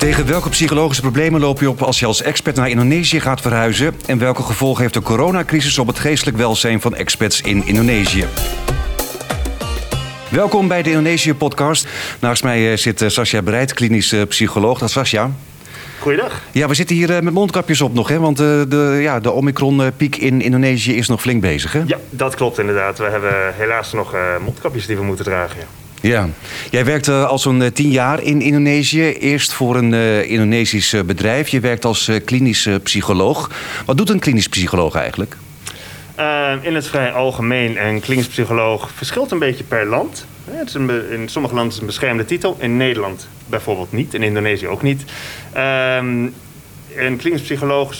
Tegen welke psychologische problemen loop je op als je als expert naar Indonesië gaat verhuizen? En welke gevolgen heeft de coronacrisis op het geestelijk welzijn van expats in Indonesië? Welkom bij de Indonesië-podcast. Naast mij eh, zit eh, Sascha Bereid, klinisch eh, psycholoog. Dat is Sascha. Goeiedag. Ja, we zitten hier met mondkapjes op nog, hè? want de, ja, de Omicron-piek in Indonesië is nog flink bezig. Hè? Ja, dat klopt inderdaad. We hebben helaas nog mondkapjes die we moeten dragen. Ja. Ja, jij werkt al zo'n tien jaar in Indonesië. Eerst voor een uh, Indonesisch bedrijf. Je werkt als klinisch psycholoog. Wat doet een klinisch psycholoog eigenlijk? in het vrij algemeen, een klinisch psycholoog verschilt een beetje per land. Het is een, in sommige landen is het een beschermde titel. In Nederland bijvoorbeeld niet. In Indonesië ook niet. Um, een klinisch psycholoog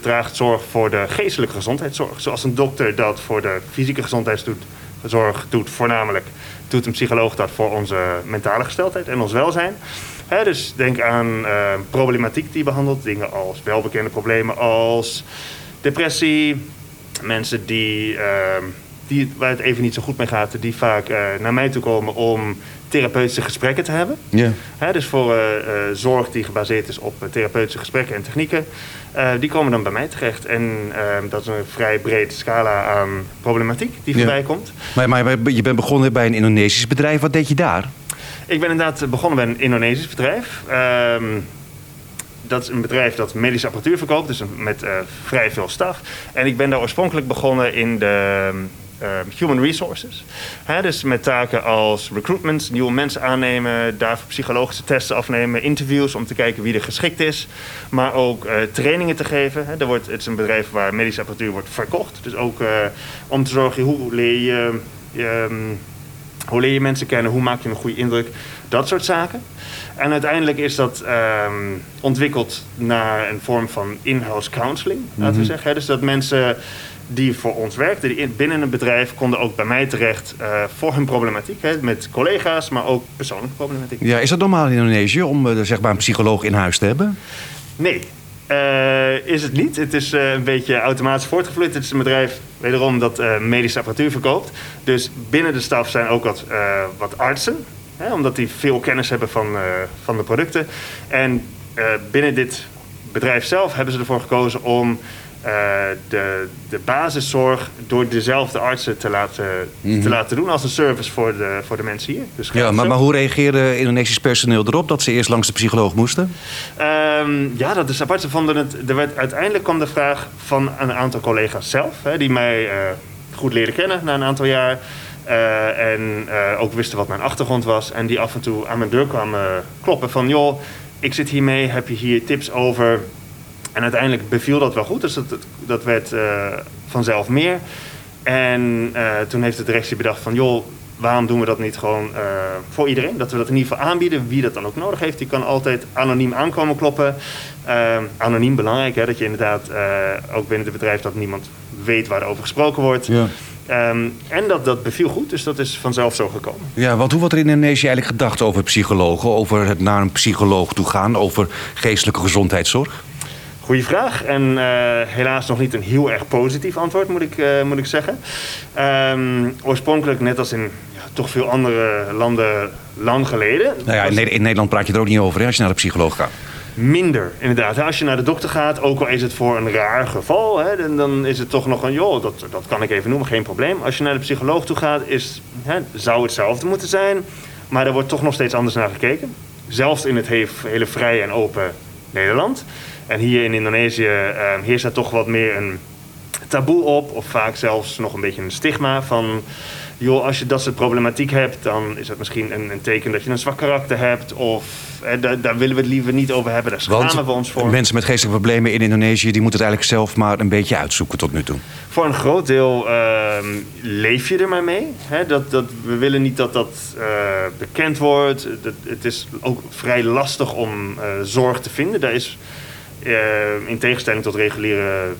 draagt zorg voor de geestelijke gezondheidszorg. Zoals een dokter dat voor de fysieke gezondheidszorg doet, voornamelijk doet een psycholoog dat voor onze mentale gesteldheid en ons welzijn. dus denk aan uh, problematiek die behandelt. Dingen als welbekende problemen als depressie. Mensen die, uh, die, waar het even niet zo goed mee gaat, die vaak uh, naar mij toe komen om therapeutische gesprekken te hebben. Ja. dus voor uh, zorg die gebaseerd is op therapeutische gesprekken en technieken, die komen dan bij mij terecht. En dat is een vrij brede scala aan problematiek die voorbij komt. Maar, maar je bent begonnen bij een Indonesisch bedrijf. Wat deed je daar? Ik ben inderdaad begonnen bij een Indonesisch bedrijf. Ehm, dat is een bedrijf dat medische apparatuur verkoopt, dus met uh, vrij veel staf. En ik ben daar oorspronkelijk begonnen in de human resources. dus met taken als recruitment, nieuwe mensen aannemen, daarvoor psychologische testen afnemen, interviews om te kijken wie er geschikt is. Maar ook uh, trainingen te geven. er wordt, het is een bedrijf waar medische apparatuur wordt verkocht. Dus ook om te zorgen hoe leer je. Um, hoe leer je mensen kennen? Hoe maak je een goede indruk? Dat soort zaken. En uiteindelijk is dat ehm, ontwikkeld naar een vorm van in-house counseling, laten we mhm. zeggen. Dus dat mensen die voor ons werkten, die binnen een bedrijf, konden ook bij mij terecht uh, voor hun problematiek. Hè, met collega's, maar ook persoonlijke problematiek. Ja, is dat normaal in Indonesië om uh, zeg maar een psycholoog in huis te hebben? Nee, uh, is het niet. Het is uh, een beetje automatisch voortgevloeid. Het is een bedrijf, wederom, dat uh, medische apparatuur verkoopt. Dus binnen de staf zijn ook wat, wat artsen. Hè, omdat die veel kennis hebben van, van de producten. En binnen dit bedrijf zelf hebben ze ervoor gekozen om de, de basiszorg door dezelfde artsen te laten, te mhm. laten doen als een service voor de, voor de mensen hier. Dus ja, maar, maar hoe reageerde Indonesisch personeel erop dat ze eerst langs de psycholoog moesten? Um, ja, dat is apart. Ze vonden het, er werd, uiteindelijk kwam de vraag van een aantal collega's zelf, hè, die mij uh, goed leren kennen na een aantal jaar. Uh, en ook wisten wat mijn achtergrond was. En die af en toe aan mijn deur kwamen kloppen van... joh, ik zit hiermee, heb je hier tips over en uiteindelijk beviel dat wel goed, dus dat, dat werd uh, vanzelf meer. En uh, toen heeft de directie bedacht van, joh, waarom doen we dat niet gewoon uh, voor iedereen? Dat we dat in ieder geval aanbieden. Wie dat dan ook nodig heeft, die kan altijd anoniem aankomen kloppen. anoniem belangrijk, hè, dat je inderdaad ook binnen het bedrijf dat niemand weet waar er over gesproken wordt. Ja. Um, en dat, dat beviel goed, dus dat is vanzelf zo gekomen. Ja, want hoe wordt er in Indonesië eigenlijk gedacht over psychologen? Over het naar een psycholoog toe gaan, over geestelijke gezondheidszorg? Goeie vraag. En uh, helaas nog niet een heel erg positief antwoord, moet ik, uh, moet ik zeggen. Um, oorspronkelijk, net als in ja, toch veel andere landen lang geleden. Nou ja, in, Nederland praat je er ook niet over hè, als je naar de psycholoog gaat. Minder, inderdaad. Als je naar de dokter gaat, ook al is het voor een raar geval, hè, dan, dan is het toch nog een, joh, dat, dat kan ik even noemen, geen probleem. Als je naar de psycholoog toe gaat, is, hè, zou hetzelfde moeten zijn, maar er wordt toch nog steeds anders naar gekeken. Zelfs in het hele vrije en open Nederland. En hier in Indonesië uh, heerst daar toch wat meer een taboe op, of vaak zelfs nog een beetje een stigma van. Joh, als je dat soort problematiek hebt, dan is dat misschien een, een teken dat je een zwak karakter hebt. Of eh, daar, daar, willen we het liever niet over hebben. Daar schamen we ons voor. Mensen met geestelijke problemen in Indonesië, die moeten het eigenlijk zelf maar een beetje uitzoeken tot nu toe. Voor een groot deel uh, leef je er maar mee. Hè? Dat, dat, we willen niet dat dat uh, bekend wordt. Dat, het is ook vrij lastig om uh, zorg te vinden. Daar is in tegenstelling tot reguliere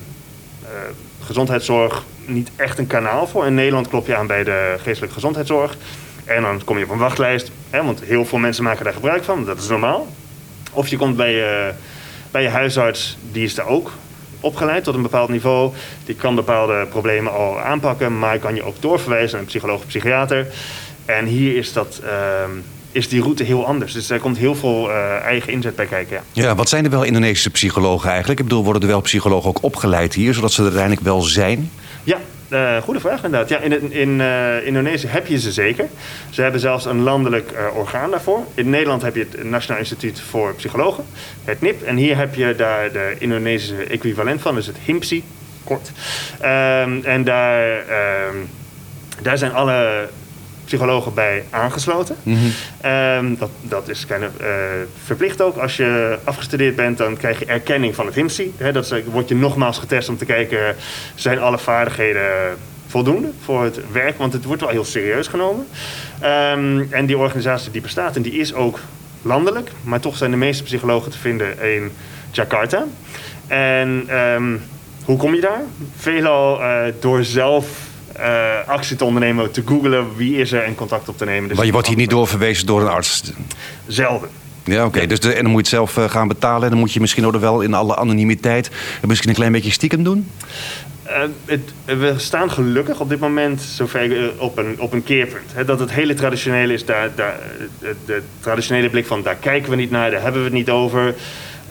uh, gezondheidszorg niet echt een kanaal voor. In Nederland klop je aan bij de geestelijke gezondheidszorg. En dan kom je op een wachtlijst. Hè, want heel veel mensen maken daar gebruik van. Dat is normaal. Of je komt bij je, bij je huisarts. Die is daar ook opgeleid tot een bepaald niveau. Die kan bepaalde problemen al aanpakken. Maar kan je ook doorverwijzen naar een psycholoog of psychiater. En hier is dat... Uh, is die route heel anders. Dus daar komt heel veel eh, eigen inzet bij kijken. Ja. ja, wat zijn er wel Indonesische psychologen eigenlijk? Ik bedoel, worden er wel psychologen ook opgeleid hier, zodat ze er uiteindelijk wel zijn? Ja, uh, goede vraag inderdaad. Ja, in, in uh, Indonesië heb je ze zeker. Ze hebben zelfs een landelijk uh, orgaan daarvoor. In Nederland heb je het Nationaal Instituut voor Psychologen, het NIP. En hier heb je daar de Indonesische equivalent van, dus het HIMPSI, kort. Um, en daar, um, daar zijn alle psychologen bij aangesloten. Mm -hmm. um, dat, dat is kind of, uh, verplicht ook. Als je afgestudeerd bent, dan krijg je erkenning van het HIMSI. He, dat is, word je nogmaals getest om te kijken... zijn alle vaardigheden voldoende voor het werk? Want het wordt wel heel serieus genomen. Um, en die organisatie die bestaat en die is ook landelijk. Maar toch zijn de meeste psychologen te vinden in Jakarta. En um, hoe kom je daar? Veelal uh, door zelf uh, actie te ondernemen, te googlen wie is er en contact op te nemen. Dus maar je wordt hier niet doorverwezen door een arts? Zelden. Ja, oké. Okay. Ja. Dus de, en dan moet je het zelf uh, gaan betalen. En dan moet je misschien ook wel in alle anonimiteit... misschien een klein beetje stiekem doen? Uh, het, we staan gelukkig op dit moment zover op een, op een keerpunt. Dat het hele traditionele is, daar, daar, de, de traditionele blik van daar kijken we niet naar, daar hebben we het niet over.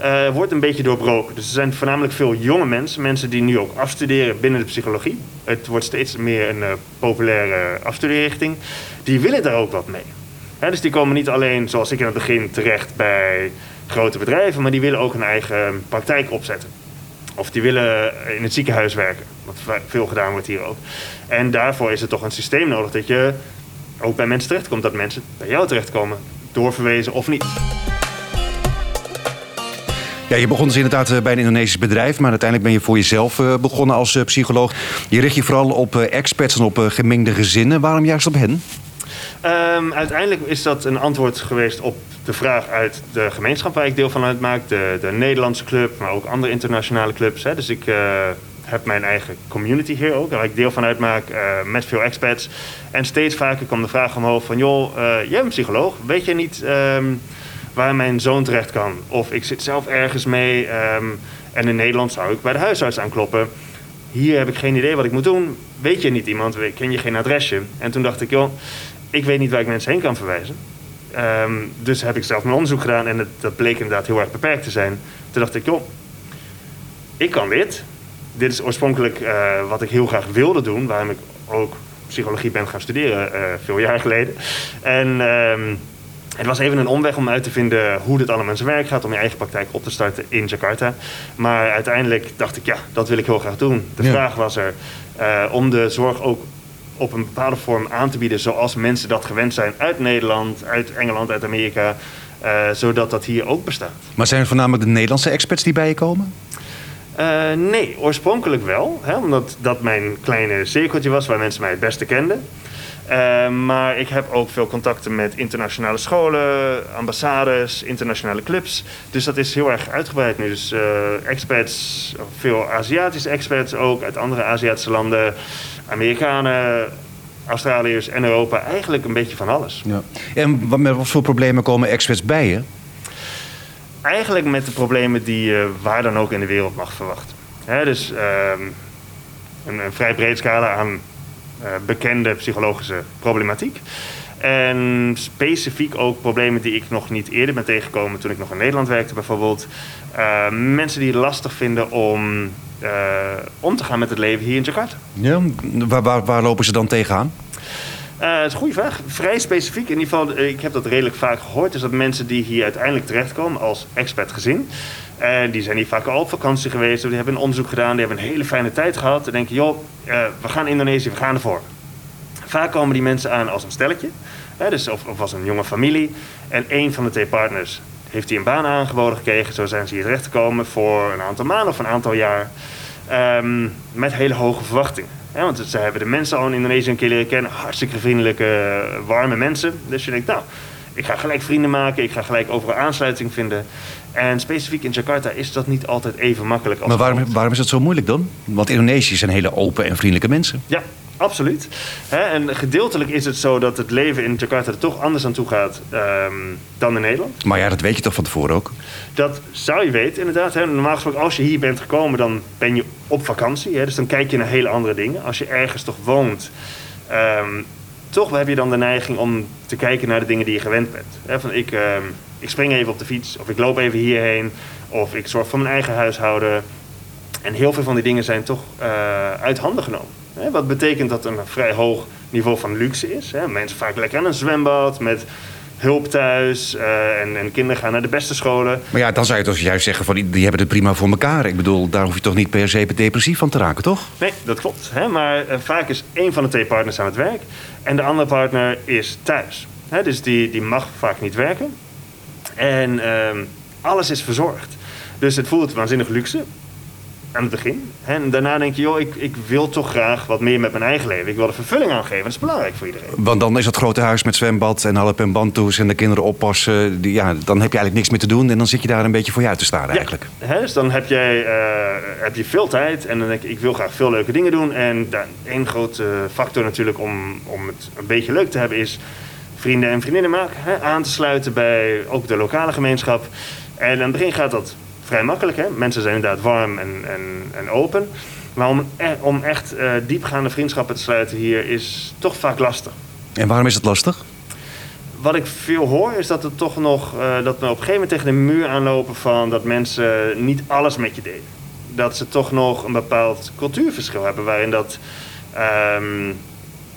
Uh, wordt een beetje doorbroken. Dus er zijn voornamelijk veel jonge mensen, mensen die nu ook afstuderen binnen de psychologie. Het wordt steeds meer een uh, populaire afstudeerrichting. Die willen daar ook wat mee. Hè, dus die komen niet alleen, zoals ik in het begin, terecht bij grote bedrijven, maar die willen ook een eigen praktijk opzetten. Of die willen in het ziekenhuis werken, wat veel gedaan wordt hier ook. En daarvoor is er toch een systeem nodig dat je ook bij mensen terechtkomt, dat mensen bij jou terechtkomen, doorverwezen of niet. Je begon dus inderdaad bij een Indonesisch bedrijf, maar uiteindelijk ben je voor jezelf begonnen als psycholoog. Je richt je vooral op experts en op gemengde gezinnen. Waarom juist op hen? Um, uiteindelijk is dat een antwoord geweest op de vraag uit de gemeenschap waar ik deel van uitmaak. De, de Nederlandse club, maar ook andere internationale clubs. Hè. Dus ik heb mijn eigen community hier ook, waar ik deel van uitmaak met veel experts. En steeds vaker kwam de vraag omhoog van... joh, jij bent psycholoog, weet je niet... Um, waar mijn zoon terecht kan. Of ik zit zelf ergens mee um, en in Nederland zou ik bij de huisarts aankloppen. Hier heb ik geen idee wat ik moet doen. Weet je niet iemand, ken je geen adresje? En toen dacht ik, joh, ik weet niet waar ik mensen heen kan verwijzen. Um, dus heb ik zelf mijn onderzoek gedaan en het, dat bleek inderdaad heel erg beperkt te zijn. Toen dacht ik, joh, ik kan dit. Dit is oorspronkelijk uh, wat ik heel graag wilde doen, waarom ik ook psychologie ben gaan studeren uh, veel jaar geleden. En um, het was even een omweg om uit te vinden hoe dit allemaal in zijn werk gaat. Om je eigen praktijk op te starten in Jakarta. Maar uiteindelijk dacht ik, ja, dat wil ik heel graag doen. De ja. vraag was er uh, om de zorg ook op een bepaalde vorm aan te bieden. Zoals mensen dat gewend zijn uit Nederland, uit Engeland, uit Amerika. Uh, zodat dat hier ook bestaat. Maar zijn het voornamelijk de Nederlandse experts die bij je komen? Uh, nee, oorspronkelijk wel. Hè, omdat dat mijn kleine cirkeltje was waar mensen mij het beste kenden. Uh, maar ik heb ook veel contacten met internationale scholen, ambassades, internationale clubs. Dus dat is heel erg uitgebreid nu. Dus uh, experts, veel Aziatische experts ook uit andere Aziatische landen, Amerikanen, Australiërs en Europa. Eigenlijk een beetje van alles. Ja. En met wat voor problemen komen experts bij je? Eigenlijk met de problemen die je waar dan ook in de wereld mag verwachten. He, dus uh, een, een vrij breed scala aan bekende psychologische problematiek. En specifiek ook problemen die ik nog niet eerder ben tegengekomen toen ik nog in Nederland werkte bijvoorbeeld. Uh, mensen die het lastig vinden om uh, om te gaan met het leven hier in Jakarta. Ja, waar, waar, waar lopen ze dan tegenaan? Uh, dat is een goede vraag. Vrij specifiek. In ieder geval, ik heb dat redelijk vaak gehoord. Is dat mensen die hier uiteindelijk terechtkomen als expert gezin. En die zijn hier vaak al op vakantie geweest. Die hebben een onderzoek gedaan. Die hebben een hele fijne tijd gehad. En denken, joh, uh, we gaan Indonesië, we gaan ervoor. Vaak komen die mensen aan als een stelletje. Dus of, als een jonge familie. En een van de twee partners heeft hij een baan aangeboden gekregen. Zo zijn ze hier terecht gekomen voor een aantal maanden of een aantal jaar. Um, met hele hoge verwachtingen. Want ze hebben de mensen al in Indonesië een keer leren kennen. Hartstikke vriendelijke, warme mensen. Dus je denkt, nou, ik ga gelijk vrienden maken. Ik ga gelijk overal aansluiting vinden. En specifiek in Jakarta is dat niet altijd even makkelijk. Als maar waarom, waarom is dat zo moeilijk dan? Want Indonesiërs zijn hele open en vriendelijke mensen. Ja, absoluut. He, en gedeeltelijk is het zo dat het leven in Jakarta er toch anders aan toe gaat um, dan in Nederland. Maar ja, dat weet je toch van tevoren ook? Dat zou je weten, inderdaad. He. Normaal gesproken, als je hier bent gekomen, dan ben je op vakantie. He. Dus dan kijk je naar hele andere dingen. Als je ergens toch woont, um, toch heb je dan de neiging om te kijken naar de dingen die je gewend bent. van ik, ehm, ik spring even op de fiets, of ik loop even hierheen, of ik zorg voor mijn eigen huishouden. En heel veel van die dingen zijn toch uh, uit handen genomen. wat betekent dat een vrij hoog niveau van luxe is. Mensen vaak lekker aan een zwembad met hulp thuis uh, en, en, kinderen gaan naar de beste scholen. Maar ja, dan zou je toch juist zeggen van die hebben het prima voor elkaar. Ik bedoel, daar hoef je toch niet per se depressief van te raken, toch? Nee, dat klopt. Hè? Maar uh, vaak is één van de twee partners aan het werk en de andere partner is thuis. Hè? Dus die, die mag vaak niet werken. En uh, alles is verzorgd. Dus het voelt waanzinnig luxe aan het begin. En daarna denk je, joh, ik, ik wil toch graag wat meer met mijn eigen leven. Ik wil er vervulling aan geven. Dat is belangrijk voor iedereen. Want dan is dat grote huis met zwembad en halp en bandtoes en de kinderen oppassen. Die, ja, dan heb je eigenlijk niks meer te doen en dan zit je daar een beetje voor je uit te staan eigenlijk. Ja, hè, dus dan heb, jij, uh, heb je veel tijd en dan denk ik, ik wil graag veel leuke dingen doen. En één grote factor natuurlijk om, om het een beetje leuk te hebben is vrienden en vriendinnen maken. Hè, aan te sluiten bij ook de lokale gemeenschap. En aan het begin gaat dat vrij makkelijk. Hè? Mensen zijn inderdaad warm en, en, en open. Maar om, e-, om echt uh, diepgaande vriendschappen te sluiten hier is toch vaak lastig. En waarom is het lastig? Wat ik veel hoor is dat er toch nog uh, dat we op een gegeven moment tegen de muur aanlopen van dat mensen niet alles met je delen. Dat ze toch nog een bepaald cultuurverschil hebben waarin dat um,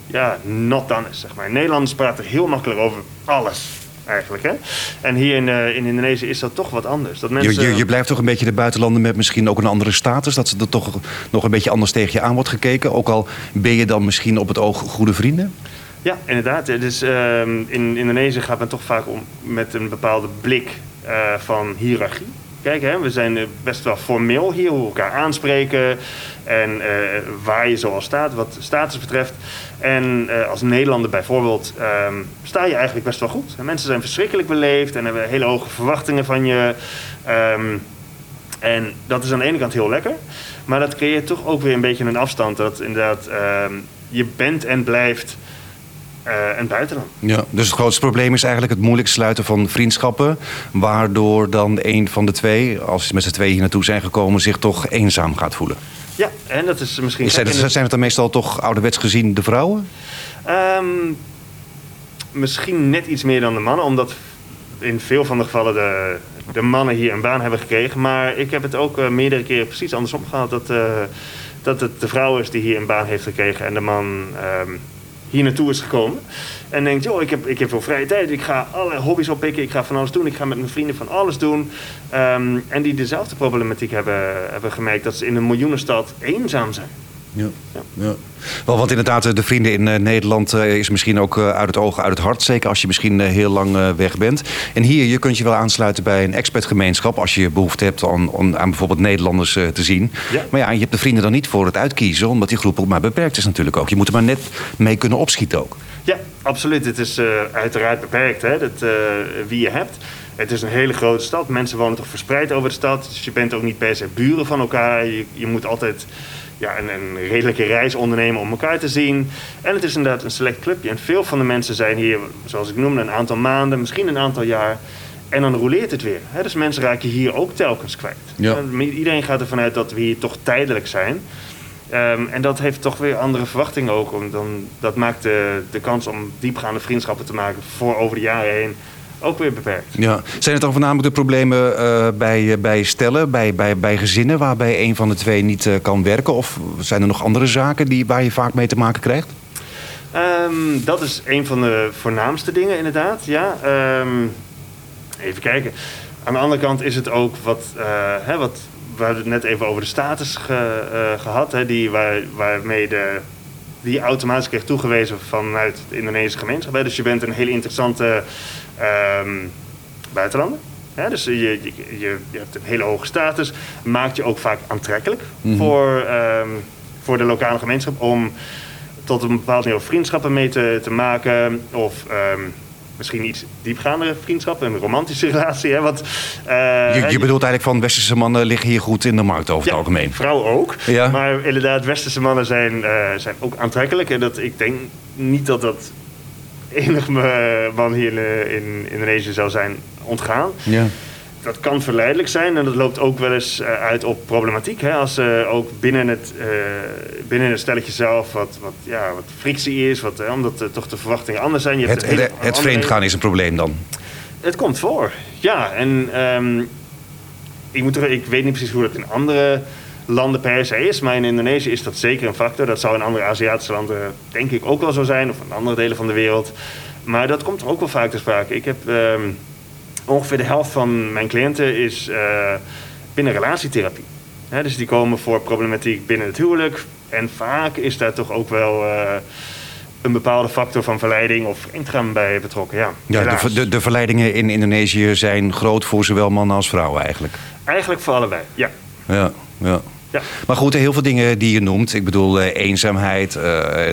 ja, not done is. Zeg maar. Nederlanders praten heel makkelijk over alles eigenlijk. Hè? En hier in, uh, in Indonesië is dat toch wat anders. Dat mensen... je, je, je, blijft toch een beetje de buitenlanden met misschien ook een andere status. Dat er toch nog een beetje anders tegen je aan wordt gekeken. Ook al ben je dan misschien op het oog goede vrienden. Ja, inderdaad. Dus, uh, in Indonesië gaat men toch vaak om met een bepaalde blik uh, van hiërarchie. Kijk, hè, we zijn best wel formeel hier, hoe we elkaar aanspreken en uh, waar je zoal staat, wat status betreft. En uh, als Nederlander bijvoorbeeld um, sta je eigenlijk best wel goed. Mensen zijn verschrikkelijk beleefd en hebben hele hoge verwachtingen van je. Um, en dat is aan de ene kant heel lekker. Maar dat creëert toch ook weer een beetje een afstand. Dat inderdaad um, je bent en blijft uh, een buitenland. Ja, dus het grootste probleem is eigenlijk het moeilijk sluiten van vriendschappen. Waardoor dan een van de twee, als ze met z'n twee hier naartoe zijn gekomen, zich toch eenzaam gaat voelen. Ja, en dat is misschien... Is het, zijn het dan meestal toch ouderwets gezien de vrouwen? Um, misschien net iets meer dan de mannen, omdat in veel van de gevallen de, de mannen hier een baan hebben gekregen. Maar ik heb het ook uh, meerdere keren precies andersom gehad. Dat, uh, dat het de vrouw is die hier een baan heeft gekregen en de man um, hier naartoe is gekomen. En denkt, joh, ik heb, ik heb veel vrije tijd. Ik ga alle hobby's oppikken. Ik ga van alles doen. Ik ga met mijn vrienden van alles doen. Um, en die dezelfde problematiek hebben, hebben gemerkt. Dat ze in een miljoenenstad eenzaam zijn. Ja. ja. Wel, want inderdaad, de vrienden in uh, Nederland uh, is misschien ook uit het oog, uit het hart. Zeker als je misschien heel lang weg bent. En hier, je kunt je wel aansluiten bij een expertgemeenschap... als je behoefte hebt aan, aan bijvoorbeeld Nederlanders te zien. Ja. Maar ja, je hebt de vrienden dan niet voor het uitkiezen... omdat die groep ook maar beperkt is natuurlijk ook. Je moet er maar net mee kunnen opschieten ook. Ja, absoluut. Het is uiteraard beperkt, hè, dat, wie je hebt. Het is een hele grote stad. Mensen wonen toch verspreid over de stad. Dus je bent ook niet per se buren van elkaar. Je, je moet altijd ja, een, een, redelijke reis ondernemen om elkaar te zien. En het is inderdaad een select clubje. En veel van de mensen zijn hier, zoals ik noemde, een aantal maanden, misschien een aantal jaar. En dan roleert het weer. dus mensen raken hier ook telkens kwijt. Ja. Iedereen gaat ervan uit dat we hier toch tijdelijk zijn. Um, en dat heeft toch weer andere verwachtingen ook. Dan, dat maakt de, de kans om diepgaande vriendschappen te maken voor over de jaren heen ook weer beperkt. Ja. Zijn het dan voornamelijk de problemen uh, bij, bij stellen, bij, bij, bij gezinnen... waarbij een van de twee niet uh, kan werken? Of zijn er nog andere zaken die, waar je vaak mee te maken krijgt? Um, dat is een van de voornaamste dingen inderdaad, ja. Um, even kijken. Aan de andere kant is het ook wat... Uh, hè, wat we hadden het net even over de status ge, gehad... Hè, die, waar, waarmee de die automatisch kreeg toegewezen vanuit de Indonesische gemeenschap. Dus je bent een hele interessante um, buitenlander. Dus je, je, je, hebt een hele hoge status. Maakt je ook vaak aantrekkelijk mm -hmm. voor, um, voor de lokale gemeenschap om tot een bepaald niveau vriendschappen mee te, te maken. Of um, misschien iets diepgaandere vriendschap, een romantische relatie. Hè, uh, je, je, bedoelt eigenlijk van westerse mannen liggen hier goed in de markt over ja, het algemeen. vrouwen ook. Ja. Maar inderdaad, westerse mannen zijn, uh, zijn ook aantrekkelijk. En dat, ik denk niet dat dat enig man hier in, in Indonesië zou zijn ontgaan. Ja. dat kan verleidelijk zijn en dat loopt ook wel eens eh, uit op problematiek. Hè? Als er ook binnen het, uh, binnen het stelletje zelf wat, wat, ja, wat frictie is, wat, omdat toch de verwachtingen anders zijn. Je het het, het, het vreemdgaan is een probleem dan? Het komt voor, ja. En um, ik, moet er, ik weet niet precies hoe dat in andere landen per se is, maar in Indonesië is dat zeker een factor. Dat zou in andere Aziatische landen denk ik ook wel zo zijn, of in andere delen van de wereld. Maar dat komt er ook wel vaak te sprake. Ik heb um, ongeveer de helft van mijn cliënten is uh, binnen relatietherapie. He, dus die komen voor problematiek binnen het huwelijk. En vaak is daar toch ook wel uh, een bepaalde factor van verleiding of vreemdgaan bij betrokken. Ja, ja de, de, de, verleidingen in Indonesië zijn groot voor zowel mannen als vrouwen eigenlijk. Eigenlijk voor allebei, ja. Ja, ja. Ja. Maar goed, heel veel dingen die je noemt. Ik bedoel, uh, eenzaamheid. Uh,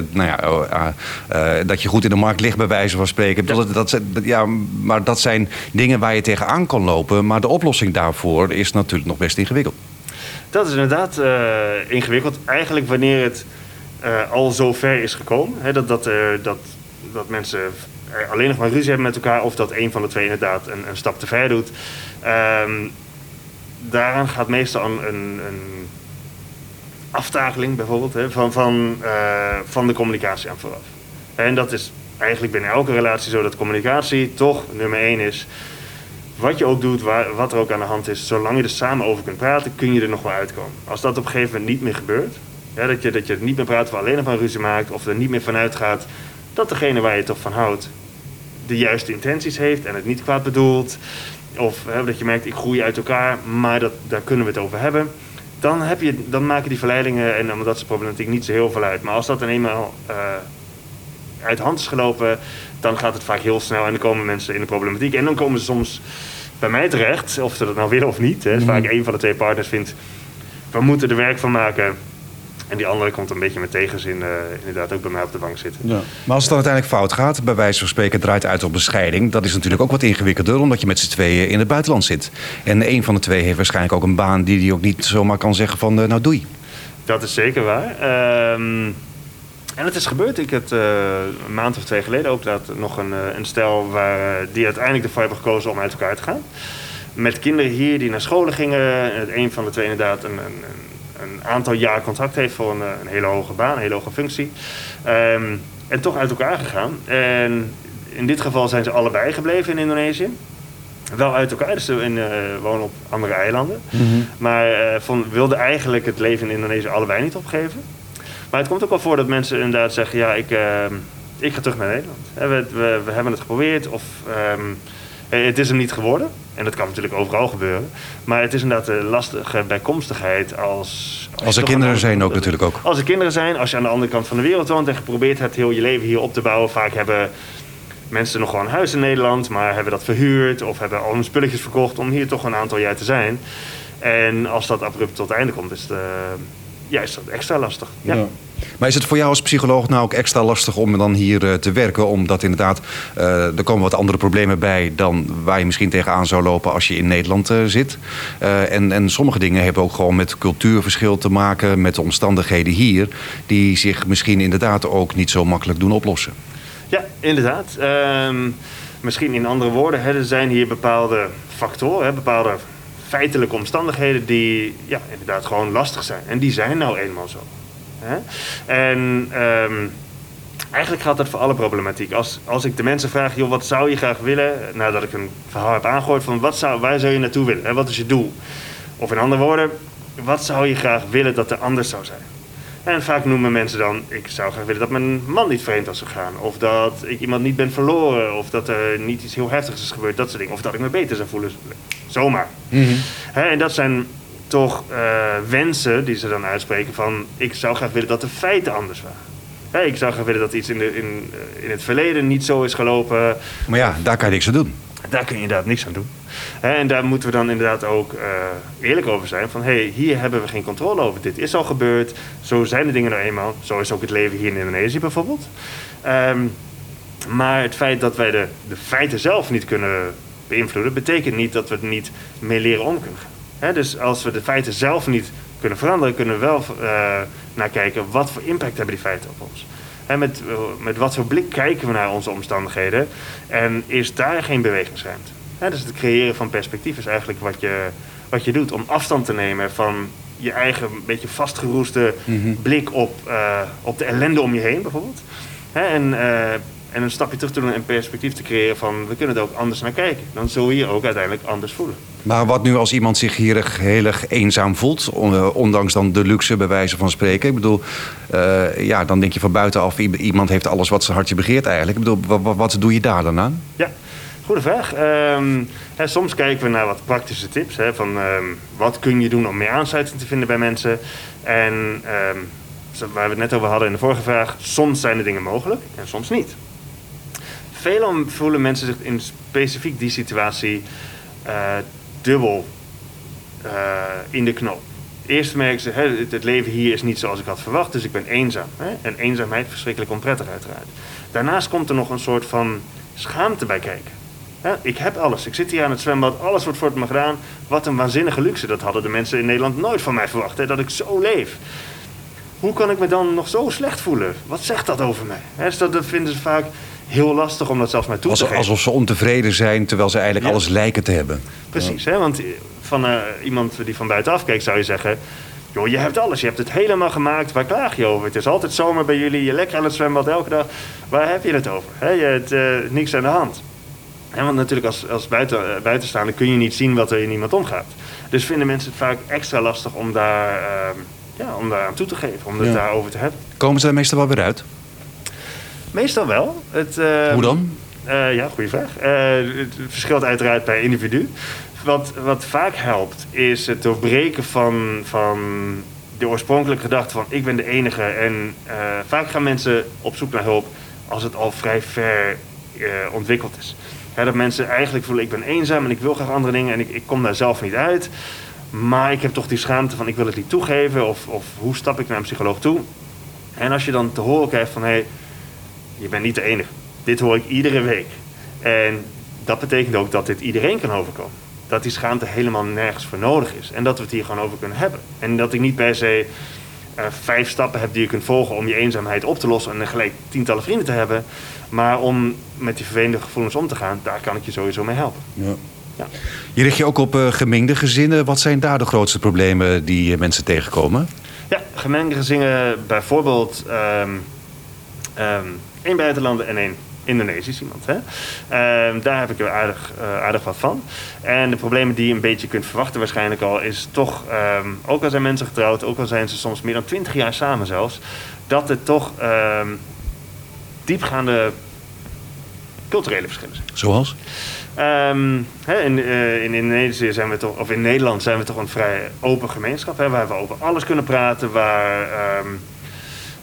nou ja, uh, dat je goed in de markt ligt, bij wijze van spreken. Ja. Dat, dat, ja, maar dat zijn dingen waar je tegenaan kan lopen. Maar de oplossing daarvoor is natuurlijk nog best ingewikkeld. Dat is inderdaad ingewikkeld. Eigenlijk wanneer het al zo ver is gekomen. Hè, dat, dat, dat, dat mensen alleen nog maar ruzie hebben met elkaar. Of dat een van de twee inderdaad een, een stap te ver doet. Um, daaraan gaat meestal een, een, een aftakeling bijvoorbeeld hè, van, van, uh, van de communicatie aan vooraf. En dat is eigenlijk binnen elke relatie zo dat communicatie toch nummer één is. Wat je ook doet, waar, wat er ook aan de hand is, zolang je er samen over kunt praten, kun je er nog wel uitkomen. Als dat op een gegeven moment niet meer gebeurt, dat, je, dat je het niet meer praat of alleen nog maar ruzie maakt, of er niet meer vanuit gaat dat degene waar je toch van houdt, de juiste intenties heeft en het niet kwaad bedoelt. Of hè, dat je merkt, ik groei uit elkaar, maar dat, daar kunnen we het over hebben dan, heb je, dan maken die verleidingen en omdat ze problematiek niet zo heel veel uit. Maar als dat dan eenmaal uh, uit hand is gelopen, dan gaat het vaak heel snel en dan komen mensen in de problematiek. En dan komen ze soms bij mij terecht, of ze dat nou willen of niet. Hè. Mm. Vaak een van de twee partners vindt, we moeten er werk van maken. En die andere komt een beetje met tegenzin uh, inderdaad ook bij mij op de bank zitten. Ja. Maar als het dan uiteindelijk fout gaat, bij wijze van spreken draait uit op bescheiding... dat is natuurlijk ook wat ingewikkelder, omdat je met z'n tweeën in het buitenland zit. En een van de twee heeft waarschijnlijk ook een baan die hij ook niet zomaar kan zeggen van uh, nou doei. Dat is zeker waar. Um, en het is gebeurd. Ik had uh, een maand of twee geleden ook dat nog een, een stel waar, die uiteindelijk ervoor hebben gekozen om uit elkaar te gaan. Met kinderen hier die naar scholen gingen. Een van de twee inderdaad een, een een aantal jaar contract heeft voor een, eh, een hele hoge baan, een hele hoge functie. Um, en toch uit elkaar gegaan. En in dit geval zijn ze allebei gebleven in Indonesië. Wel uit elkaar, dus ze in, uh, wonen op andere eilanden. Mm -hmm. Maar uh, van, wilden eigenlijk het leven in Indonesië allebei niet opgeven. Maar het komt ook wel voor dat mensen inderdaad zeggen: ja, ik, uh, ik ga terug naar Nederland. We, we, we hebben het geprobeerd of um, het is hem niet geworden. En dat kan natuurlijk overal gebeuren. Maar het is inderdaad een lastige bijkomstigheid als... Als, als er kinderen zijn ook natuurlijk ook. Als er kinderen zijn, als je aan de andere kant van de wereld woont... en geprobeerd hebt heel je leven hier op te bouwen. Vaak hebben mensen nog wel een huis in Nederland... maar hebben dat verhuurd of hebben al hun spulletjes verkocht... om hier toch een aantal jaar te zijn. En als dat abrupt tot het einde komt, is het, uh, ja, is dat extra lastig. ja. ja. Maar is het voor jou als psycholoog nou ook extra lastig om dan hier uh, te werken? Omdat inderdaad, uh, er komen wat andere problemen bij dan waar je misschien tegenaan zou lopen als je in Nederland uh, zit. en, en sommige dingen hebben ook gewoon met cultuurverschil te maken, met de omstandigheden hier, die zich misschien inderdaad ook niet zo makkelijk doen oplossen. Ja, inderdaad. Um, misschien in andere woorden, hè, er zijn hier bepaalde factoren, hè, bepaalde feitelijke omstandigheden die ja, inderdaad gewoon lastig zijn. En die zijn nou eenmaal zo. Hè? En um, eigenlijk gaat dat voor alle problematiek. Als, als ik de mensen vraag, joh, wat zou je graag willen? Nadat ik een verhaal heb aangegooid van wat zou, waar zou je naartoe willen? Hè? Wat is je doel? Of in andere woorden, wat zou je graag willen dat er anders zou zijn? En vaak noemen mensen dan, ik zou graag willen dat mijn man niet vreemd was gegaan. Of dat ik iemand niet ben verloren. Of dat er niet iets heel heftigs is gebeurd, dat soort dingen. Of dat ik me beter zou voelen. Zomaar. Mm -hmm. en dat zijn toch uh, wensen die ze dan uitspreken van... ik zou graag willen dat de feiten anders waren. Ja, ik zou graag willen dat iets in, de, in, eh, in het verleden niet zo is gelopen. Maar ja, daar kan je niks aan doen. Daar kun je inderdaad niks aan doen. En daar moeten we dan inderdaad ook uh, eerlijk over zijn. Van hé, hey, hier hebben we geen controle over. Dit is al gebeurd. Zo zijn de dingen nou eenmaal. Zo is ook het leven hier in Indonesië bijvoorbeeld. Um, maar het feit dat wij de, de feiten zelf niet kunnen beïnvloeden... betekent niet dat we er niet mee leren om kunnen gaan dus als we de feiten zelf niet kunnen veranderen, kunnen we wel uh, naar kijken wat voor impact hebben die feiten op ons. He, met, met wat voor blik kijken we naar onze omstandigheden en is daar geen bewegingsruimte. Hè, dus het creëren van perspectief is eigenlijk wat je, wat je doet om afstand te nemen van je eigen beetje vastgeroeste Mhm. blik op, eh, op de ellende om je heen bijvoorbeeld. En, eh, en een stapje terug te doen en perspectief te creëren van we kunnen er ook anders naar kijken. Dan zul je je ook uiteindelijk anders voelen. Maar wat nu als iemand zich hier heel erg eenzaam voelt, eh, ondanks dan de luxe bij wijze van spreken. Ik bedoel, eh, ja, dan denk je van buitenaf, iemand heeft alles wat zijn hartje begeert eigenlijk. Ik bedoel, wa- wa- wat, doe je daar dan aan? Ja, goede vraag. Ehm, hè, soms kijken we naar wat praktische tips. Hè, van ehm, wat kun je doen om meer aansluiting te vinden bij mensen. En ehm, waar we het net over hadden in de vorige vraag. Soms zijn de dingen mogelijk en soms niet. Veelal voelen mensen zich in specifiek die situatie eh, dubbel eh, in de knoop. Eerst merken ze, het- leven hier is niet zoals ik had verwacht, dus ik ben eenzaam. Hè? En eenzaamheid verschrikkelijk onprettig uiteraard. Daarnaast komt er nog een soort van schaamte bij kijken. Ik heb alles. Ik zit hier aan het zwembad. Alles wordt voor me gedaan. Wat een waanzinnige luxe. Dat hadden de mensen in Nederland nooit van mij verwacht. Hè, dat ik zo leef. Hoe kan ik me dan nog zo slecht voelen? Wat zegt dat over mij? Hè, dus dat vinden ze vaak heel lastig om dat zelfs maar toe te geven. alsof ze ontevreden zijn, terwijl ze eigenlijk Ja. alles lijken te hebben. Precies, hè? want van eh, iemand die van buitenaf kijkt zou je zeggen... joh, je hebt alles, je hebt het helemaal gemaakt, waar klaag je over? Het is altijd zomer bij jullie, je lekker aan het zwembad elke dag. Waar heb je het over? Je hebt eh, niks aan de hand. Hè, want natuurlijk als, als buiten, eh, buitenstaander kun je niet zien wat er in iemand omgaat. Dus vinden mensen het vaak extra lastig om daar, ehm, ja, om daar aan toe te geven, om het Ja. daarover te hebben. Komen ze er meestal wel weer uit? Meestal wel. Het, ehm, Hoe dan? Eh, ja, goede vraag. Eh, het verschilt uiteraard per individu. Wat, wat vaak helpt, is het doorbreken van, van de oorspronkelijke gedachte van ik ben de enige. En eh, vaak gaan mensen op zoek naar hulp als het al vrij ver eh, ontwikkeld is. Hè, dat mensen eigenlijk voelen ik ben eenzaam en ik wil graag andere dingen en ik, ik kom daar zelf niet uit. Maar ik heb toch die schaamte van ik wil het niet toegeven of, of hoe stap ik naar een psycholoog toe. En als je dan te horen krijgt van hé, hey, je bent niet de enige. Dit hoor ik iedere week. En dat betekent ook dat dit iedereen kan overkomen. Dat die schaamte helemaal nergens voor nodig is. En dat we het hier gewoon over kunnen hebben. En dat ik niet per se eh, vijf stappen heb die je kunt volgen om je eenzaamheid op te lossen en gelijk tientallen vrienden te hebben. Maar om met die vervelende gevoelens om te gaan, daar kan ik je sowieso mee helpen. Ja. Ja. Je richt je ook op eh, gemengde gezinnen. Wat zijn daar de grootste problemen die eh, mensen tegenkomen? Ja, gemengde gezinnen, bijvoorbeeld ehm ehm één buitenlander en één Indonesisch iemand. Hè? Ehm, daar heb ik er aardig, eh, aardig wat van. En de problemen die je een beetje kunt verwachten waarschijnlijk al... is toch, ehm, ook al zijn mensen getrouwd... ook al zijn ze soms meer dan twintig jaar samen zelfs... dat er toch ehm, diepgaande culturele verschillen zijn. Zoals? In, eh, in Indonesië zijn we toch, of in Nederland zijn we toch een vrij open gemeenschap, hè, waar we over alles kunnen praten, waar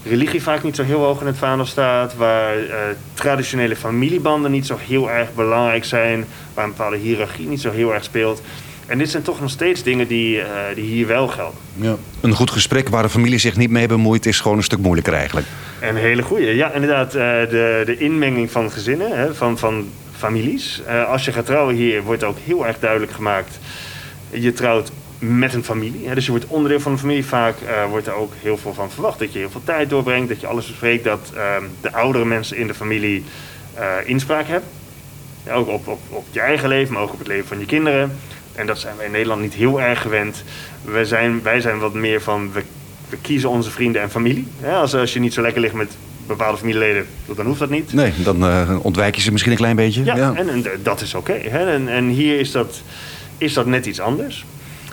religie vaak niet zo heel hoog in het vaandel staat, waar eh, traditionele familiebanden niet zo heel erg belangrijk zijn, waar een bepaalde hiërarchie niet zo heel erg speelt. En dit zijn toch nog steeds dingen die, eh, die hier wel gelden. Ja. Een goed gesprek waar de familie zich niet mee bemoeit... is gewoon een stuk moeilijker eigenlijk. Een hele goede. Ja, inderdaad. eh, de, de inmenging van gezinnen, hè, van, van families. Als je gaat trouwen hier, wordt ook heel erg duidelijk gemaakt. Je trouwt met een familie. Hè, dus je wordt onderdeel van een familie. Vaak eh, wordt er ook heel veel van verwacht. Dat je heel veel tijd doorbrengt, dat je alles bespreekt. Dat ehm, de oudere mensen in de familie eh, inspraak hebben. Ja, ook op, op, op je eigen leven, maar ook op het leven van je kinderen. En dat zijn wij in Nederland niet heel erg gewend. Wij zijn, wij zijn wat meer van, we, we kiezen onze vrienden en familie. Ja, als, als je niet zo lekker ligt met bepaalde familieleden, dan hoeft dat niet. Nee, dan eh, ontwijk je ze misschien een klein beetje. Ja, En, en dat is oké. en, en hier is dat, is dat net iets anders.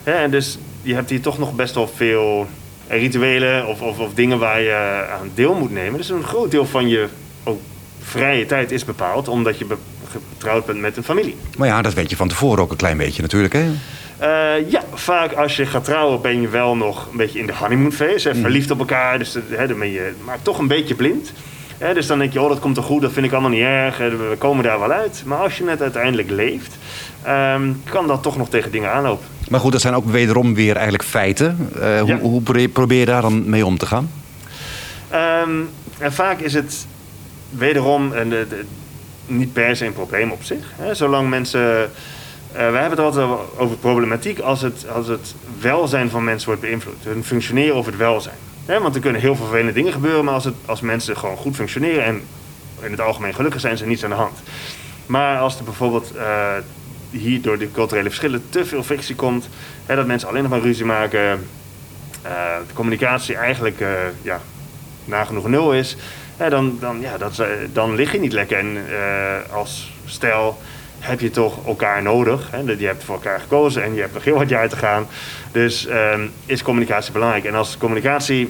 Hè, en dus je hebt hier toch nog best wel veel rituelen of, of, of dingen waar je aan deel moet nemen. Dus een groot deel van je ook vrije tijd is bepaald omdat je getrouwd bent met een familie. Maar ja, dat weet je van tevoren ook een klein beetje natuurlijk. Hè? Eh, ja, vaak als je gaat trouwen ben je wel nog een beetje in de honeymoon phase. Hè, verliefd op elkaar, dus hè, dan ben je maar toch een beetje blind. Hè, dus dan denk je, oh dat komt toch goed, dat vind ik allemaal niet erg. hè, We komen daar wel uit. Maar als je net uiteindelijk leeft, ehm, kan dat toch nog tegen dingen aanlopen. Maar goed, dat zijn ook wederom weer eigenlijk feiten. Eh, Ja. hoe, hoe pro- probeer je daar dan mee om te gaan? Ehm, en vaak is het wederom een, de- de- niet per se een probleem op zich. Hè? Zolang mensen. eh wij hebben het altijd over problematiek als het, als het welzijn van mensen wordt beïnvloed. Hun functioneren of het welzijn. Hè? Want er kunnen heel veel vervelende dingen gebeuren, maar als, het, als mensen gewoon goed functioneren en in het algemeen gelukkig zijn, er niets aan de hand. Maar als er bijvoorbeeld eh, hier door de culturele verschillen te veel frictie komt. Hè, dat mensen alleen nog maar ruzie maken. eh, de communicatie eigenlijk eh, ja, nagenoeg nul is. Hè, dan, dan, ja, dat, dan lig je niet lekker. En eh, als stel heb je toch elkaar nodig. Hè? Je hebt voor elkaar gekozen en je hebt nog heel wat jaar te gaan. Dus ehm, is communicatie belangrijk. En als communicatie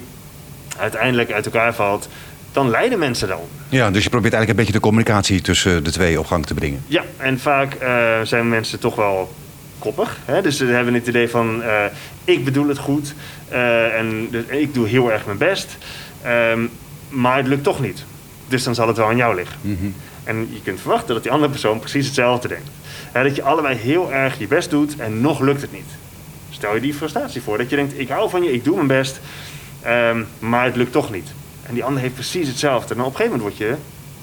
uiteindelijk uit elkaar valt, dan lijden mensen dan. Ja, dus je probeert eigenlijk een beetje de communicatie tussen de twee op gang te brengen. Ja, en vaak eh, zijn mensen toch wel koppig. Hè? Dus ze hebben het idee van, eh, ik bedoel het goed eh, en dus ik doe heel erg mijn best. Ehm, maar het lukt toch niet. Dus dan zal het wel aan jou liggen. En je kunt verwachten dat die andere persoon precies hetzelfde denkt. Hè, dat je allebei heel erg je best doet en nog lukt het niet. Stel je die frustratie voor. Dat je denkt, ik hou van je, ik doe mijn best. ehm, maar het lukt toch niet. En die ander heeft precies hetzelfde. En op een gegeven moment word je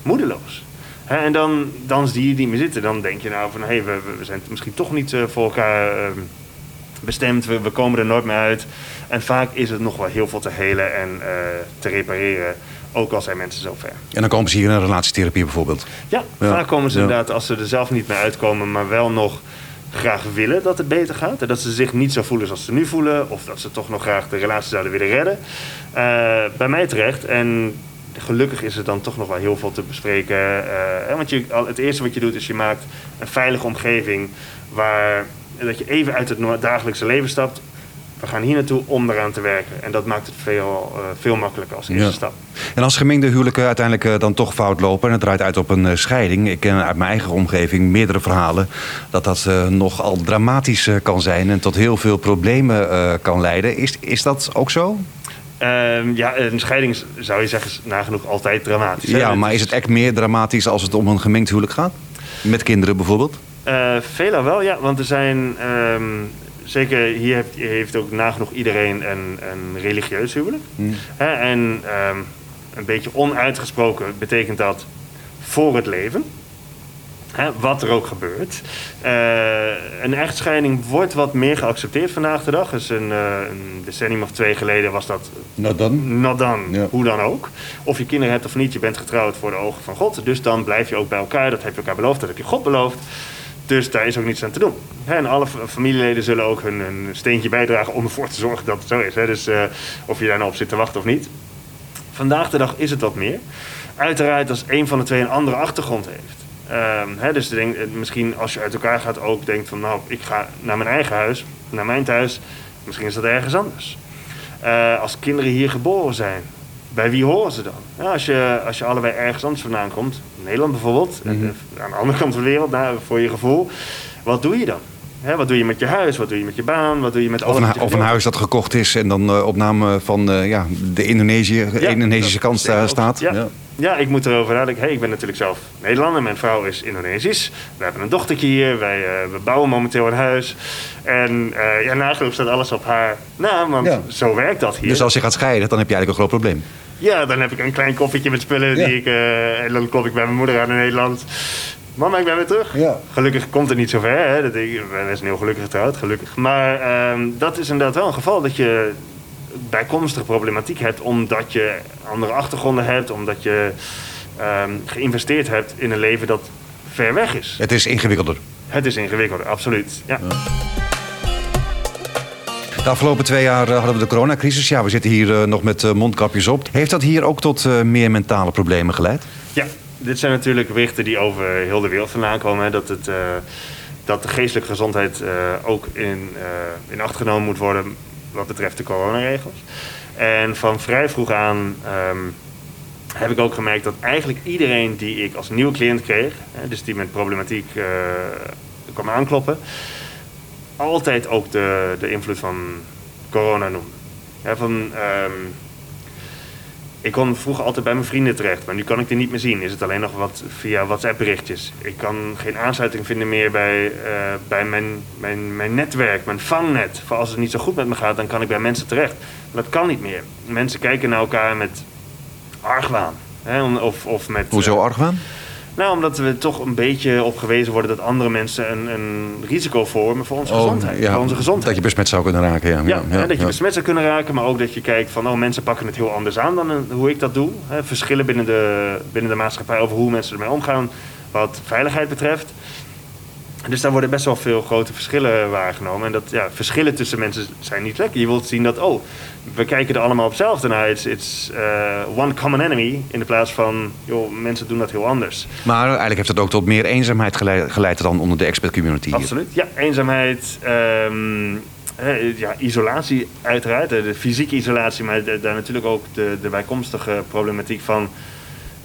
moedeloos. En dan, dan zie je die meer zitten. Dan denk je nou van, hé, hey, we, we- zijn misschien toch niet eh, voor elkaar ehm, bestemd. We, we komen er nooit meer uit. En vaak is het nog wel heel veel te helen en eh, te repareren. Ook al zijn mensen zo ver. En dan komen ze hier een relatietherapie bijvoorbeeld. Ja, Ja, vaak komen ze ja. inderdaad als ze er zelf niet meer uitkomen, maar wel nog graag willen dat het beter gaat. En dat ze zich niet zo voelen zoals ze nu voelen. Of dat ze toch nog graag de relatie zouden willen redden. Eh, bij mij terecht. En gelukkig is er dan toch nog wel heel veel te bespreken. Eh, want je, het eerste wat je doet is je maakt een veilige omgeving. Waar dat je even uit het dagelijkse leven stapt. We gaan hier naartoe om eraan te werken. En dat maakt het veel, eh, veel makkelijker als eerste Ja. stap. En als gemengde huwelijken uiteindelijk eh, dan toch fout lopen en het draait uit op een eh, scheiding. Ik ken uit mijn eigen omgeving meerdere verhalen dat dat nogal dramatisch kan zijn en tot heel veel problemen kan leiden. Is, is dat ook zo? Ehm, ja, een scheiding zou je zeggen is nagenoeg altijd dramatisch. hè? Ja, maar is het echt meer dramatisch als het om een gemengd huwelijk gaat? Met kinderen bijvoorbeeld? Veelal wel, ja. Want er zijn... ehm, zeker hier heeft, heeft ook nagenoeg iedereen een, een religieus huwelijk. Hè, en ehm, een beetje onuitgesproken betekent dat voor het leven. Hè, wat er ook gebeurt. Eh, een echtscheiding wordt wat meer geaccepteerd vandaag de dag. Dus een, eh, een decennium of twee geleden was dat dan. not dan, Ja. hoe dan ook. Of je kinderen hebt of niet, je bent getrouwd voor de ogen van God. Dus dan blijf je ook bij elkaar. Dat heb je elkaar beloofd, dat heb je God beloofd. Dus daar is ook niets aan te doen. En alle familieleden zullen ook hun, hun steentje bijdragen om ervoor te zorgen dat het zo is. Dus eh, of je daar nou op zit te wachten of niet. Vandaag de dag is het wat meer. Uiteraard als een van de twee een andere achtergrond heeft. Ehm, hè, dus denk, eh, misschien als je uit elkaar gaat ook denkt van... nou, ik ga naar mijn eigen huis, naar mijn thuis. Misschien is dat ergens anders. Eh, als kinderen hier geboren zijn, bij wie horen ze dan? Ja, als, je, als je allebei ergens anders vandaan komt, Nederland bijvoorbeeld, en, eh, aan de andere kant van de wereld, nou, voor je gevoel, wat doe je dan? Wat doe je met je huis? Wat doe je met je baan? Wat doe je met Of een, of een huis dat gekocht is en dan eh, op naam van eh, ja, de Indonesië, Ja, Indonesische kant eh, staat. Ja. Ja, ik moet erover nadenken. Hey, ik ben natuurlijk zelf Nederlander. Mijn vrouw is Indonesisch. We hebben een dochtertje hier. Wij eh, we bouwen momenteel een huis. En eh ja, nagenoeg staat alles op haar naam. Want Ja. zo werkt dat hier. Dus als je gaat scheiden, dan heb je eigenlijk een groot probleem. Ja, dan heb ik een klein koffietje met spullen. Ja. Die ik, eh, en dan klop ik bij mijn moeder aan in Nederland. Mama, ik ben weer terug. Ja. Gelukkig komt het niet zo ver. Hè. Dat, ik ben heel gelukkig getrouwd, gelukkig. Maar ehm, dat is inderdaad wel een geval dat je bijkomstige problematiek hebt. Omdat je andere achtergronden hebt. Omdat je ehm, geïnvesteerd hebt in een leven dat ver weg is. Het is ingewikkelder. Het is ingewikkelder, absoluut. Ja. De afgelopen twee jaar eh, hadden we de coronacrisis. Ja, we zitten hier eh, nog met eh, mondkapjes op. Heeft dat hier ook tot meer mentale problemen geleid? Ja, dit zijn natuurlijk berichten die over heel de wereld vandaan komen. Hè, dat, het, dat de geestelijke gezondheid ook in, in acht genomen moet worden wat betreft de coronaregels. En van vrij vroeg aan ehm, heb ik ook gemerkt dat eigenlijk iedereen die ik als nieuwe cliënt kreeg, hè, dus die met problematiek eh, kwam aankloppen, altijd ook de, de invloed van corona noemde. Van, ehm, ik kon vroeger altijd bij mijn vrienden terecht, maar nu kan ik die niet meer zien. Is het alleen nog wat via WhatsApp-berichtjes. Ik kan geen aansluiting vinden meer bij, eh, bij mijn, mijn, mijn netwerk, mijn vangnet. Voor als het niet zo goed met me gaat, dan kan ik bij mensen terecht. Maar dat kan niet meer. Mensen kijken naar elkaar met argwaan. Hè, of, of met, Hoezo eh, argwaan? Nou, omdat we toch een beetje op gewezen worden dat andere mensen een, een risico vormen voor onze gezondheid. Oh, ja, voor onze gezondheid. Dat je besmet zou kunnen raken, ja. Ja, dat je besmet zou kunnen raken, maar ook dat je kijkt van, oh, mensen pakken het heel anders aan dan hoe ik dat doe. Hè, verschillen binnen de, binnen de maatschappij over hoe mensen ermee omgaan, wat veiligheid betreft. Dus daar worden best wel veel grote verschillen waargenomen. En dat ja, verschillen tussen mensen zijn niet lekker. Je wilt zien dat, oh, we kijken er allemaal op hetzelfde naar. It's, it's uh, one common enemy. In de plaats van, joh, mensen doen dat heel anders. Maar eigenlijk heeft dat ook tot meer eenzaamheid geleid, geleid dan onder de expert community. Absoluut, ja. Eenzaamheid, um, ja, isolatie uiteraard. De fysieke isolatie, maar daar natuurlijk ook de, de bijkomstige problematiek van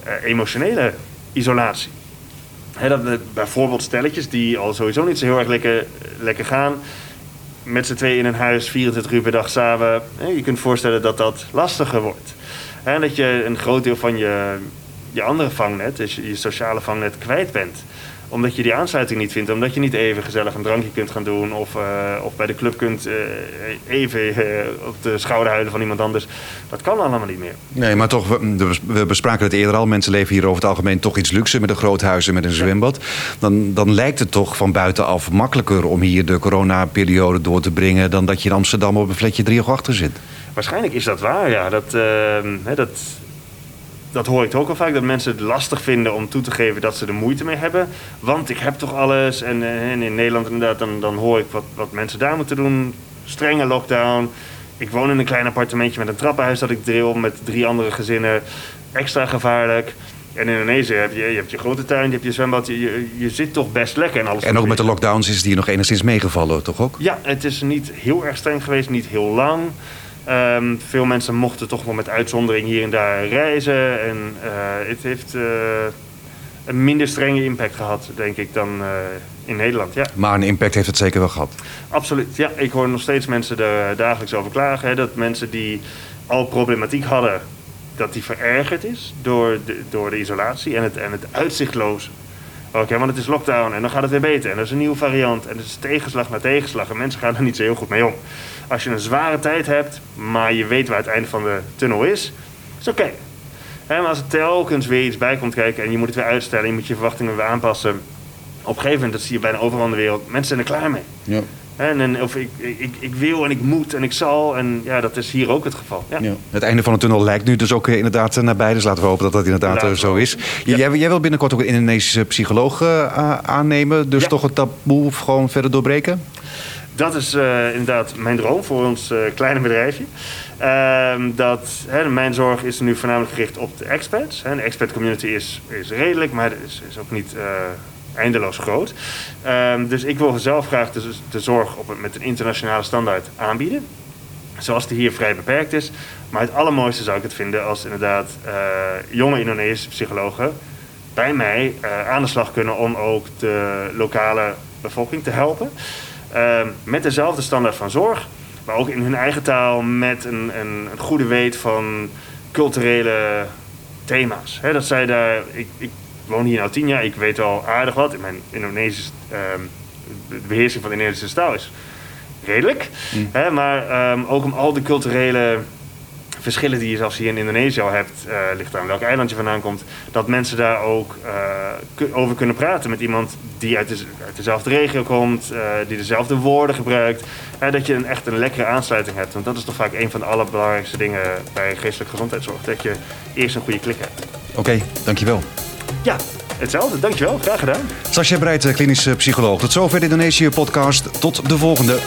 uh, emotionele isolatie. He, dat, bijvoorbeeld stelletjes die al sowieso niet zo heel erg lekker, lekker gaan. Met z'n tweeën in een huis, 24 uur per dag samen. je kunt voorstellen dat dat lastiger wordt. En dat je een groot deel van je, je andere vangnet, dus je sociale vangnet, kwijt bent omdat je die aansluiting niet vindt. Omdat je niet even gezellig een drankje kunt gaan doen. Of, uh, of bij de club kunt uh, even uh, op de schouder huilen van iemand anders. Dat kan allemaal niet meer. Nee, maar toch, we, we bespraken het eerder al. Mensen leven hier over het algemeen toch iets luxe. Met een groot huis en met een zwembad. Dan, dan lijkt het toch van buitenaf makkelijker om hier de coronaperiode door te brengen. Dan dat je in Amsterdam op een fletje drie of achter zit. Waarschijnlijk is dat waar, ja. Dat, ehm, dat, dat hoor ik ook al vaak, dat mensen het lastig vinden om toe te geven dat ze er moeite mee hebben. Want ik heb toch alles. En, eh, en in Nederland inderdaad, dan, dan hoor ik wat, wat mensen daar moeten doen. Strenge lockdown. Ik woon in een klein appartementje met een trappenhuis dat ik deel met drie andere gezinnen. Extra gevaarlijk. En in Indonesië heb je, je hebt je grote tuin, je hebt je zwembad, je, je, zit toch best lekker. En, alles en ook met de lockdowns is die nog enigszins meegevallen, toch ook? Ja, het is niet heel erg streng geweest, niet heel lang. Um, veel mensen mochten toch wel met uitzondering hier en daar reizen. En uh, het heeft uh, een minder strenge impact gehad, denk ik, dan uh, in Nederland. Ja. Maar een impact heeft het zeker wel gehad? Absoluut, ja. Ik hoor nog steeds mensen er dagelijks over klagen. Hè, dat mensen die al problematiek hadden, dat die verergerd is door de, door de isolatie en het, en het uitzichtloze. Oké, okay, want het is lockdown en dan gaat het weer beter. En er is een nieuwe variant en het is tegenslag na tegenslag. En mensen gaan er niet zo heel goed mee om. Als je een zware tijd hebt, maar je weet waar het einde van de tunnel is, is oké. Okay. Maar als er telkens weer iets bij komt kijken en je moet het weer uitstellen, je moet je verwachtingen weer aanpassen. Op een gegeven moment, dat zie je bijna overal in de wereld, mensen zijn er klaar mee. Ja. En, en, of ik, ik, ik wil en ik moet en ik zal. En ja, dat is hier ook het geval. Ja. Ja. Het einde van de tunnel lijkt nu dus ook eh, inderdaad eh, nabij. Dus laten we hopen dat dat inderdaad laten zo is. Ja. Jij, jij wil binnenkort ook een Indonesische psycholoog uh, aannemen. Dus toch het taboe gewoon verder doorbreken? Dat is uh, inderdaad mijn droom voor ons uh, kleine bedrijfje. Uh, dat, hè, mijn zorg is nu voornamelijk gericht op de experts. Hè. De expert community is, is redelijk, maar is, is ook niet uh, eindeloos groot. Ehm, dus ik wil zelf graag de, de zorg op, met een internationale standaard aanbieden. Zoals die hier vrij beperkt is. Maar het allermooiste zou ik het vinden als inderdaad jonge Indonesische psychologen bij mij aan de slag kunnen om ook de lokale bevolking te helpen. Uh, met dezelfde standaard van zorg, maar ook in hun eigen taal met een, een, een goede weet van culturele thema's. He, dat zij daar, ik, ik woon hier nu tien jaar, ik weet wel aardig wat. In mijn Indonesische, uh, de beheersing van de Indonesische taal is redelijk. Mm. He, maar um, ook om al de culturele verschillen die je zelfs hier in Indonesië al hebt, uh, ligt aan welk eiland je vandaan komt, dat mensen daar ook uh, over kunnen praten met iemand die uit, de, uit dezelfde regio komt, uh, die dezelfde woorden gebruikt. dat je een, echt een lekkere aansluiting hebt. Want dat is toch vaak een van de allerbelangrijkste dingen bij geestelijke gezondheidszorg. Dat je eerst een goede klik hebt. Oké, okay, dankjewel. Ja, hetzelfde. Dankjewel. Graag gedaan. Sascha Breit, klinisch psycholoog. Tot zover de Indonesië podcast. Tot de volgende.